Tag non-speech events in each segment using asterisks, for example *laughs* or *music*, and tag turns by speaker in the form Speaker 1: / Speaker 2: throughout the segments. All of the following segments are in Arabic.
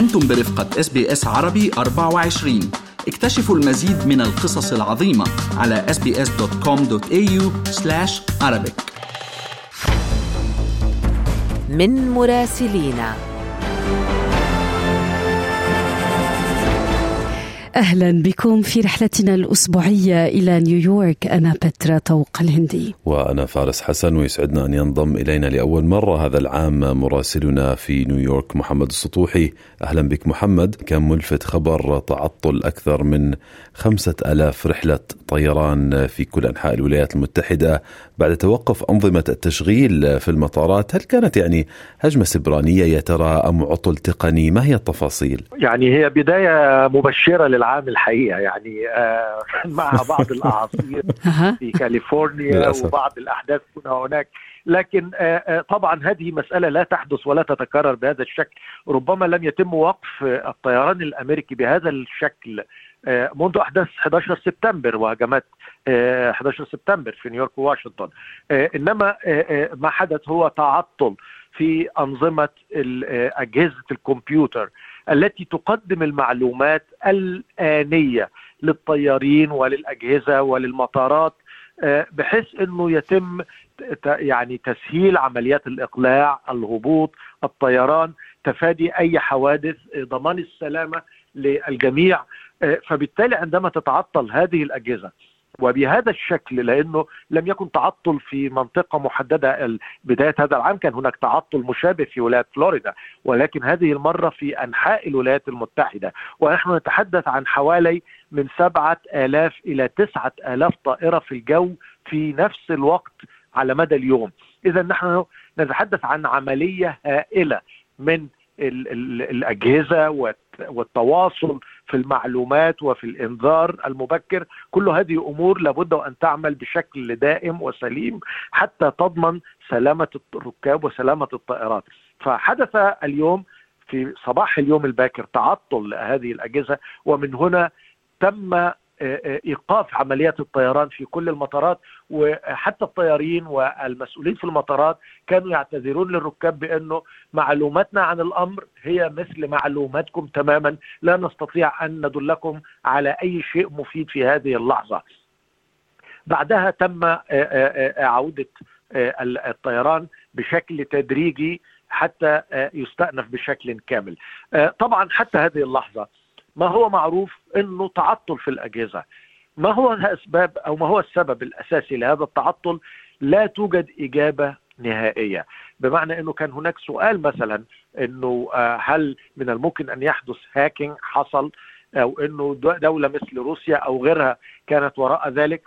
Speaker 1: أنتم برفقة SBS عربي 24 اكتشفوا المزيد من القصص العظيمة على sbs.com.au Arabic.
Speaker 2: من مراسلينا.
Speaker 3: أهلا بكم في رحلتنا الأسبوعية إلى نيويورك. أنا بترا طوق الهندي.
Speaker 4: وأنا فارس حسن ويسعدنا أن ينضم إلينا لأول مرة هذا العام مراسلنا في نيويورك محمد السطوحي. أهلا بك محمد. كان ملفت خبر تعطل أكثر من خمسة ألاف رحلة طيران في كل أنحاء الولايات المتحدة بعد توقف أنظمة التشغيل في المطارات. هل كانت يعني هجمة سبرانية يا ترى أم عطل تقني؟ ما هي التفاصيل؟
Speaker 5: يعني هي بداية مبشرة للعام الحقيقة يعني آه *laughs* مع بعض الأعاصير *laughs* في كاليفورنيا وبعض الأحداث هنا وهناك. لكن طبعا هذه مسألة لا تحدث ولا تتكرر بهذا الشكل. ربما لم يتم وقف الطيران الأمريكي بهذا الشكل منذ أحداث 11 سبتمبر وهجمات 11 سبتمبر في نيويورك وواشنطن. إنما ما حدث هو تعطل في أنظمة أجهزة الكمبيوتر. التي تقدم المعلومات الآنية للطيارين وللأجهزة وللمطارات بحيث أنه يتم يعني تسهيل عمليات الإقلاع الهبوط الطيران تفادي أي حوادث ضمان السلامة للجميع فبالتالي عندما تتعطل هذه الأجهزة وبهذا الشكل لأنه لم يكن تعطل في منطقة محددة بداية هذا العام كان هناك تعطل مشابه في ولاية فلوريدا ولكن هذه المرة في أنحاء الولايات المتحدة. ونحن نتحدث عن حوالي من سبعة آلاف إلى تسعة آلاف طائرة في الجو في نفس الوقت على مدى اليوم. إذا نحن نتحدث عن عملية هائلة من ال ال الأجهزة والتواصل في المعلومات وفي الإنذار المبكر كل هذه أمور لابد أن تعمل بشكل دائم وسليم حتى تضمن سلامة الركاب وسلامة الطائرات. فحدث اليوم في صباح اليوم الباكر تعطل هذه الأجهزة ومن هنا تم إيقاف عمليات الطيران في كل المطارات وحتى الطيارين والمسؤولين في المطارات كانوا يعتذرون للركاب بأنه معلوماتنا عن الأمر هي مثل معلوماتكم تماما لا نستطيع أن ندلكم على أي شيء مفيد في هذه اللحظة. بعدها تم عودة الطيران بشكل تدريجي حتى يستأنف بشكل كامل. طبعا حتى هذه اللحظة ما هو معروف إنه تعطل في الأجهزة؟ ما هو الأسباب أو ما هو السبب الأساسي لهذا التعطل؟ لا توجد إجابة نهائية. بمعنى إنه كان هناك سؤال مثلا إنه هل من الممكن أن يحدث هاكينج حصل؟ أو إنه دولة مثل روسيا أو غيرها كانت وراء ذلك؟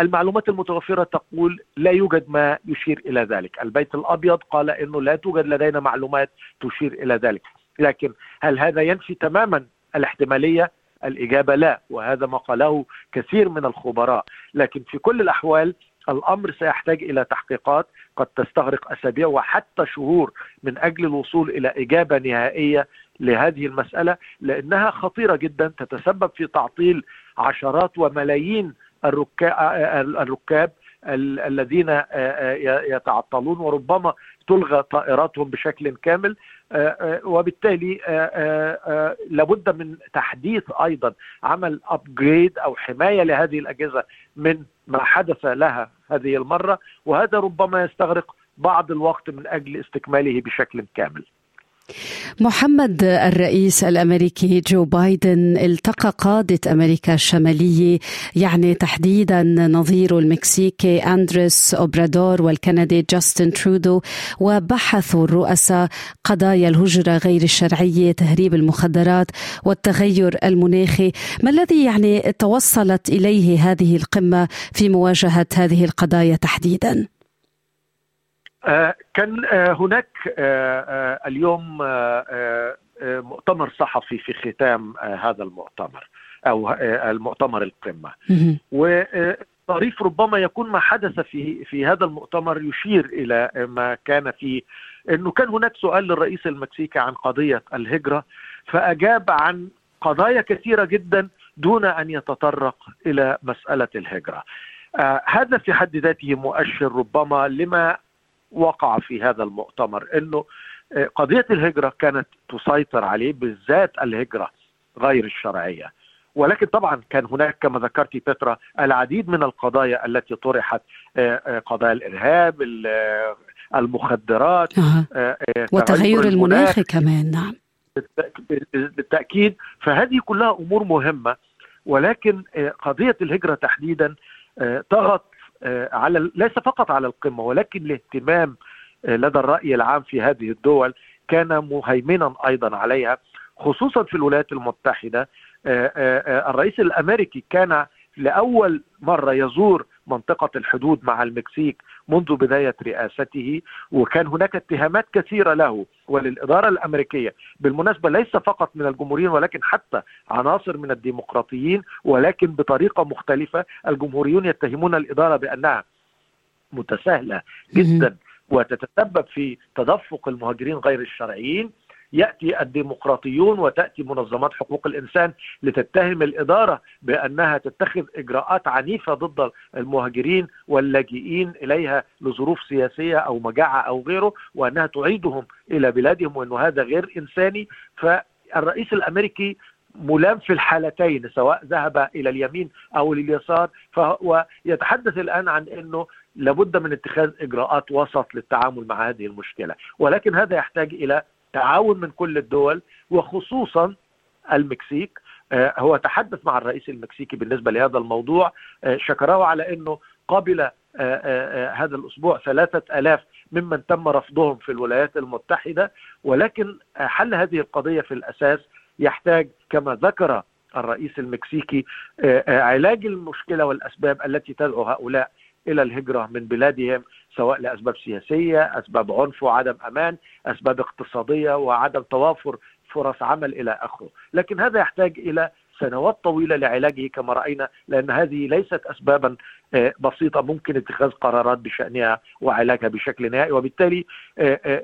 Speaker 5: المعلومات المتوفرة تقول لا يوجد ما يشير إلى ذلك. البيت الأبيض قال إنه لا توجد لدينا معلومات تشير إلى ذلك. لكن هل هذا ينفي تماما الاحتمالية الإجابة لا وهذا ما قاله كثير من الخبراء. لكن في كل الأحوال الأمر سيحتاج إلى تحقيقات قد تستغرق أسابيع وحتى شهور من أجل الوصول إلى إجابة نهائية لهذه المسألة لأنها خطيرة جدا تتسبب في تعطيل عشرات وملايين الركاب الذين يتعطلون وربما تلغى طائراتهم بشكل كامل وبالتالي لابد من تحديث أيضا عمل ابجريد أو حماية لهذه الأجهزة من ما حدث لها هذه المرة وهذا ربما يستغرق بعض الوقت من أجل استكماله بشكل كامل.
Speaker 3: محمد الرئيس الأمريكي جو بايدن التقى قادة أمريكا الشمالية يعني تحديدا نظيره المكسيكي أندريس أوبرادور والكندي جاستن ترودو وبحثوا الرؤساء قضايا الهجرة غير الشرعية تهريب المخدرات والتغير المناخي. ما الذي يعني توصلت إليه هذه القمة في مواجهة هذه القضايا تحديدا؟
Speaker 5: كان هناك اليوم مؤتمر صحفي في ختام هذا المؤتمر أو المؤتمر القمة. وطريف ربما يكون ما حدث في في هذا المؤتمر يشير إلى ما كان فيه. إنه كان هناك سؤال للرئيس المكسيكي عن قضية الهجرة فأجاب عن قضايا كثيرة جدا دون أن يتطرق إلى مسألة الهجرة. هذا في حد ذاته مؤشر ربما لما وقع في هذا المؤتمر إنه قضية الهجرة كانت تسيطر عليه بالذات الهجرة غير الشرعية. ولكن طبعا كان هناك كما ذكرت بترا العديد من القضايا التي طرحت قضايا الإرهاب المخدرات
Speaker 3: أه. وتغير المناخ كمان نعم.
Speaker 5: بالتأكيد فهذه كلها أمور مهمة ولكن قضية الهجرة تحديدا طغت على ليس فقط على القمة ولكن الاهتمام لدى الرأي العام في هذه الدول كان مهيمنا أيضا عليها خصوصا في الولايات المتحدة. الرئيس الأمريكي كان لأول مرة يزور منطقة الحدود مع المكسيك منذ بداية رئاسته وكان هناك اتهامات كثيرة له. وللإدارة الأمريكية. بالمناسبة ليس فقط من الجمهوريين ولكن حتى عناصر من الديمقراطيين ولكن بطريقة مختلفة الجمهوريون يتهمون الإدارة بأنها متساهلة جدا وتتسبب في تدفق المهاجرين غير الشرعيين. يأتي الديمقراطيون وتأتي منظمات حقوق الإنسان لتتهم الإدارة بأنها تتخذ إجراءات عنيفة ضد المهاجرين واللاجئين إليها لظروف سياسية أو مجاعة أو غيره وأنها تعيدهم إلى بلادهم وإنه هذا غير إنساني. فالرئيس الأمريكي ملام في الحالتين سواء ذهب إلى اليمين أو لليسار فهو يتحدث الآن عن إنه لابد من اتخاذ إجراءات وسط للتعامل مع هذه المشكلة. ولكن هذا يحتاج إلى تعاون من كل الدول وخصوصا المكسيك. هو تحدث مع الرئيس المكسيكي بالنسبة لهذا الموضوع. شكره على إنه قبل هذا الأسبوع ثلاثة آلاف ممن تم رفضهم في الولايات المتحدة. ولكن حل هذه القضية في الأساس يحتاج كما ذكر الرئيس المكسيكي علاج المشكلة والأسباب التي تدعو هؤلاء إلى الهجرة من بلادهم سواء لأسباب سياسية، أسباب عنف وعدم أمان، أسباب اقتصادية وعدم توافر فرص عمل إلى آخره، لكن هذا يحتاج إلى سنوات طويلة لعلاجه كما رأينا لأن هذه ليست اسبابا بسيطة ممكن اتخاذ قرارات بشأنها وعلاجها بشكل نهائي. وبالتالي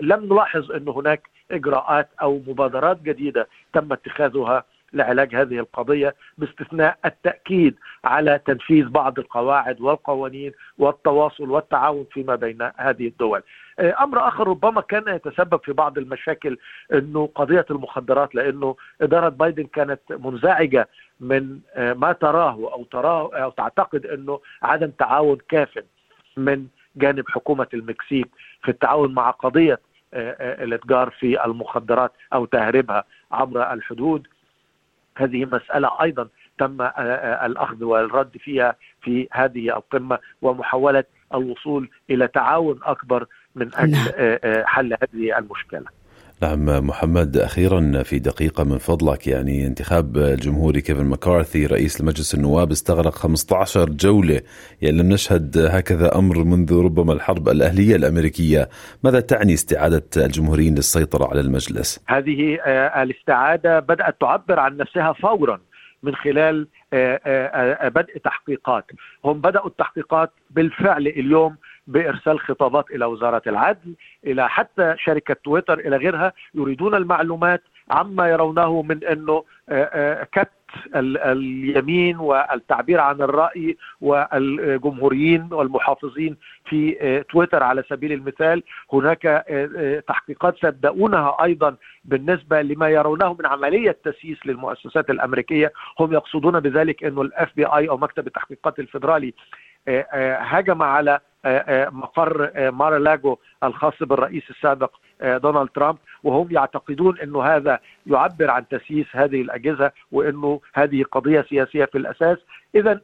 Speaker 5: لم نلاحظ أن هناك إجراءات أو مبادرات جديدة تم اتخاذها لعلاج هذه القضية باستثناء التأكيد على تنفيذ بعض القواعد والقوانين والتواصل والتعاون فيما بين هذه الدول. أمر آخر ربما كان يتسبب في بعض المشاكل إنه قضية المخدرات لأنه إدارة بايدن كانت منزعجة من ما تراه أو تراه أو تعتقد إنه عدم تعاون كاف من جانب حكومة المكسيك في التعاون مع قضية الإتجار في المخدرات أو تهريبها عبر الحدود هذه مسألة أيضا تم الأخذ والرد فيها في هذه القمة ومحاولة الوصول إلى تعاون أكبر من أجل حل هذه المشكلة.
Speaker 4: نعم محمد أخيرا في دقيقة من فضلك يعني انتخاب الجمهوري كيفن مكارثي رئيس لمجلس النواب استغرق 15 جولة يعني لم نشهد هكذا أمر منذ ربما الحرب الأهلية الأمريكية. ماذا تعني استعادة الجمهوريين للسيطرة على المجلس؟
Speaker 5: هذه الاستعادة بدأت تعبر عن نفسها فورا من خلال بدء تحقيقات. هم بدأوا التحقيقات بالفعل اليوم بإرسال خطابات إلى وزارة العدل إلى حتى شركة تويتر إلى غيرها يريدون المعلومات عما يرونه من إنه كبت اليمين والتعبير عن الرأي والجمهوريين والمحافظين في تويتر على سبيل المثال. هناك تحقيقات صدقونها أيضا بالنسبة لما يرونه من عملية تسييس للمؤسسات الأمريكية. هم يقصدون بذلك إنه ال FBI أو مكتب التحقيقات الفيدرالي هاجم على مقر مارا لاجو الخاص بالرئيس السابق دونالد ترامب وهم يعتقدون إنه هذا يعبر عن تسييس هذه الأجهزة وإنه هذه قضية سياسية في الأساس. إذا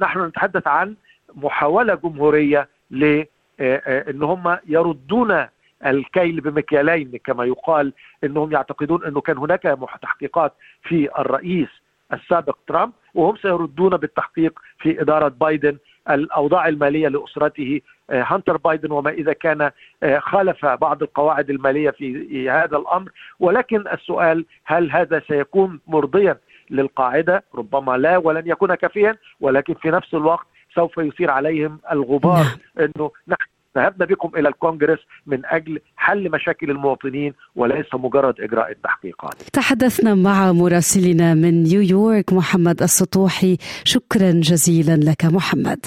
Speaker 5: نحن نتحدث عن محاولة جمهورية ل إن هم يردون الكيل بمكيالين كما يقال إنهم يعتقدون إنه كان هناك تحقيقات في الرئيس السابق ترامب وهم سيردون بالتحقيق في إدارة بايدن الأوضاع المالية لأسرته هانتر بايدن وما إذا كان خالف بعض القواعد المالية في هذا الأمر ولكن السؤال هل هذا سيكون مرضيا للقاعدة ربما لا ولن يكون كافيا ولكن في نفس الوقت سوف يثير عليهم الغبار إنه نحن ذهبنا بكم إلى الكونغرس من أجل حل مشاكل المواطنين وليس مجرد إجراء التحقيقات.
Speaker 3: تحدثنا مع مراسلنا من نيويورك محمد السطوحي، شكرا جزيلا لك محمد.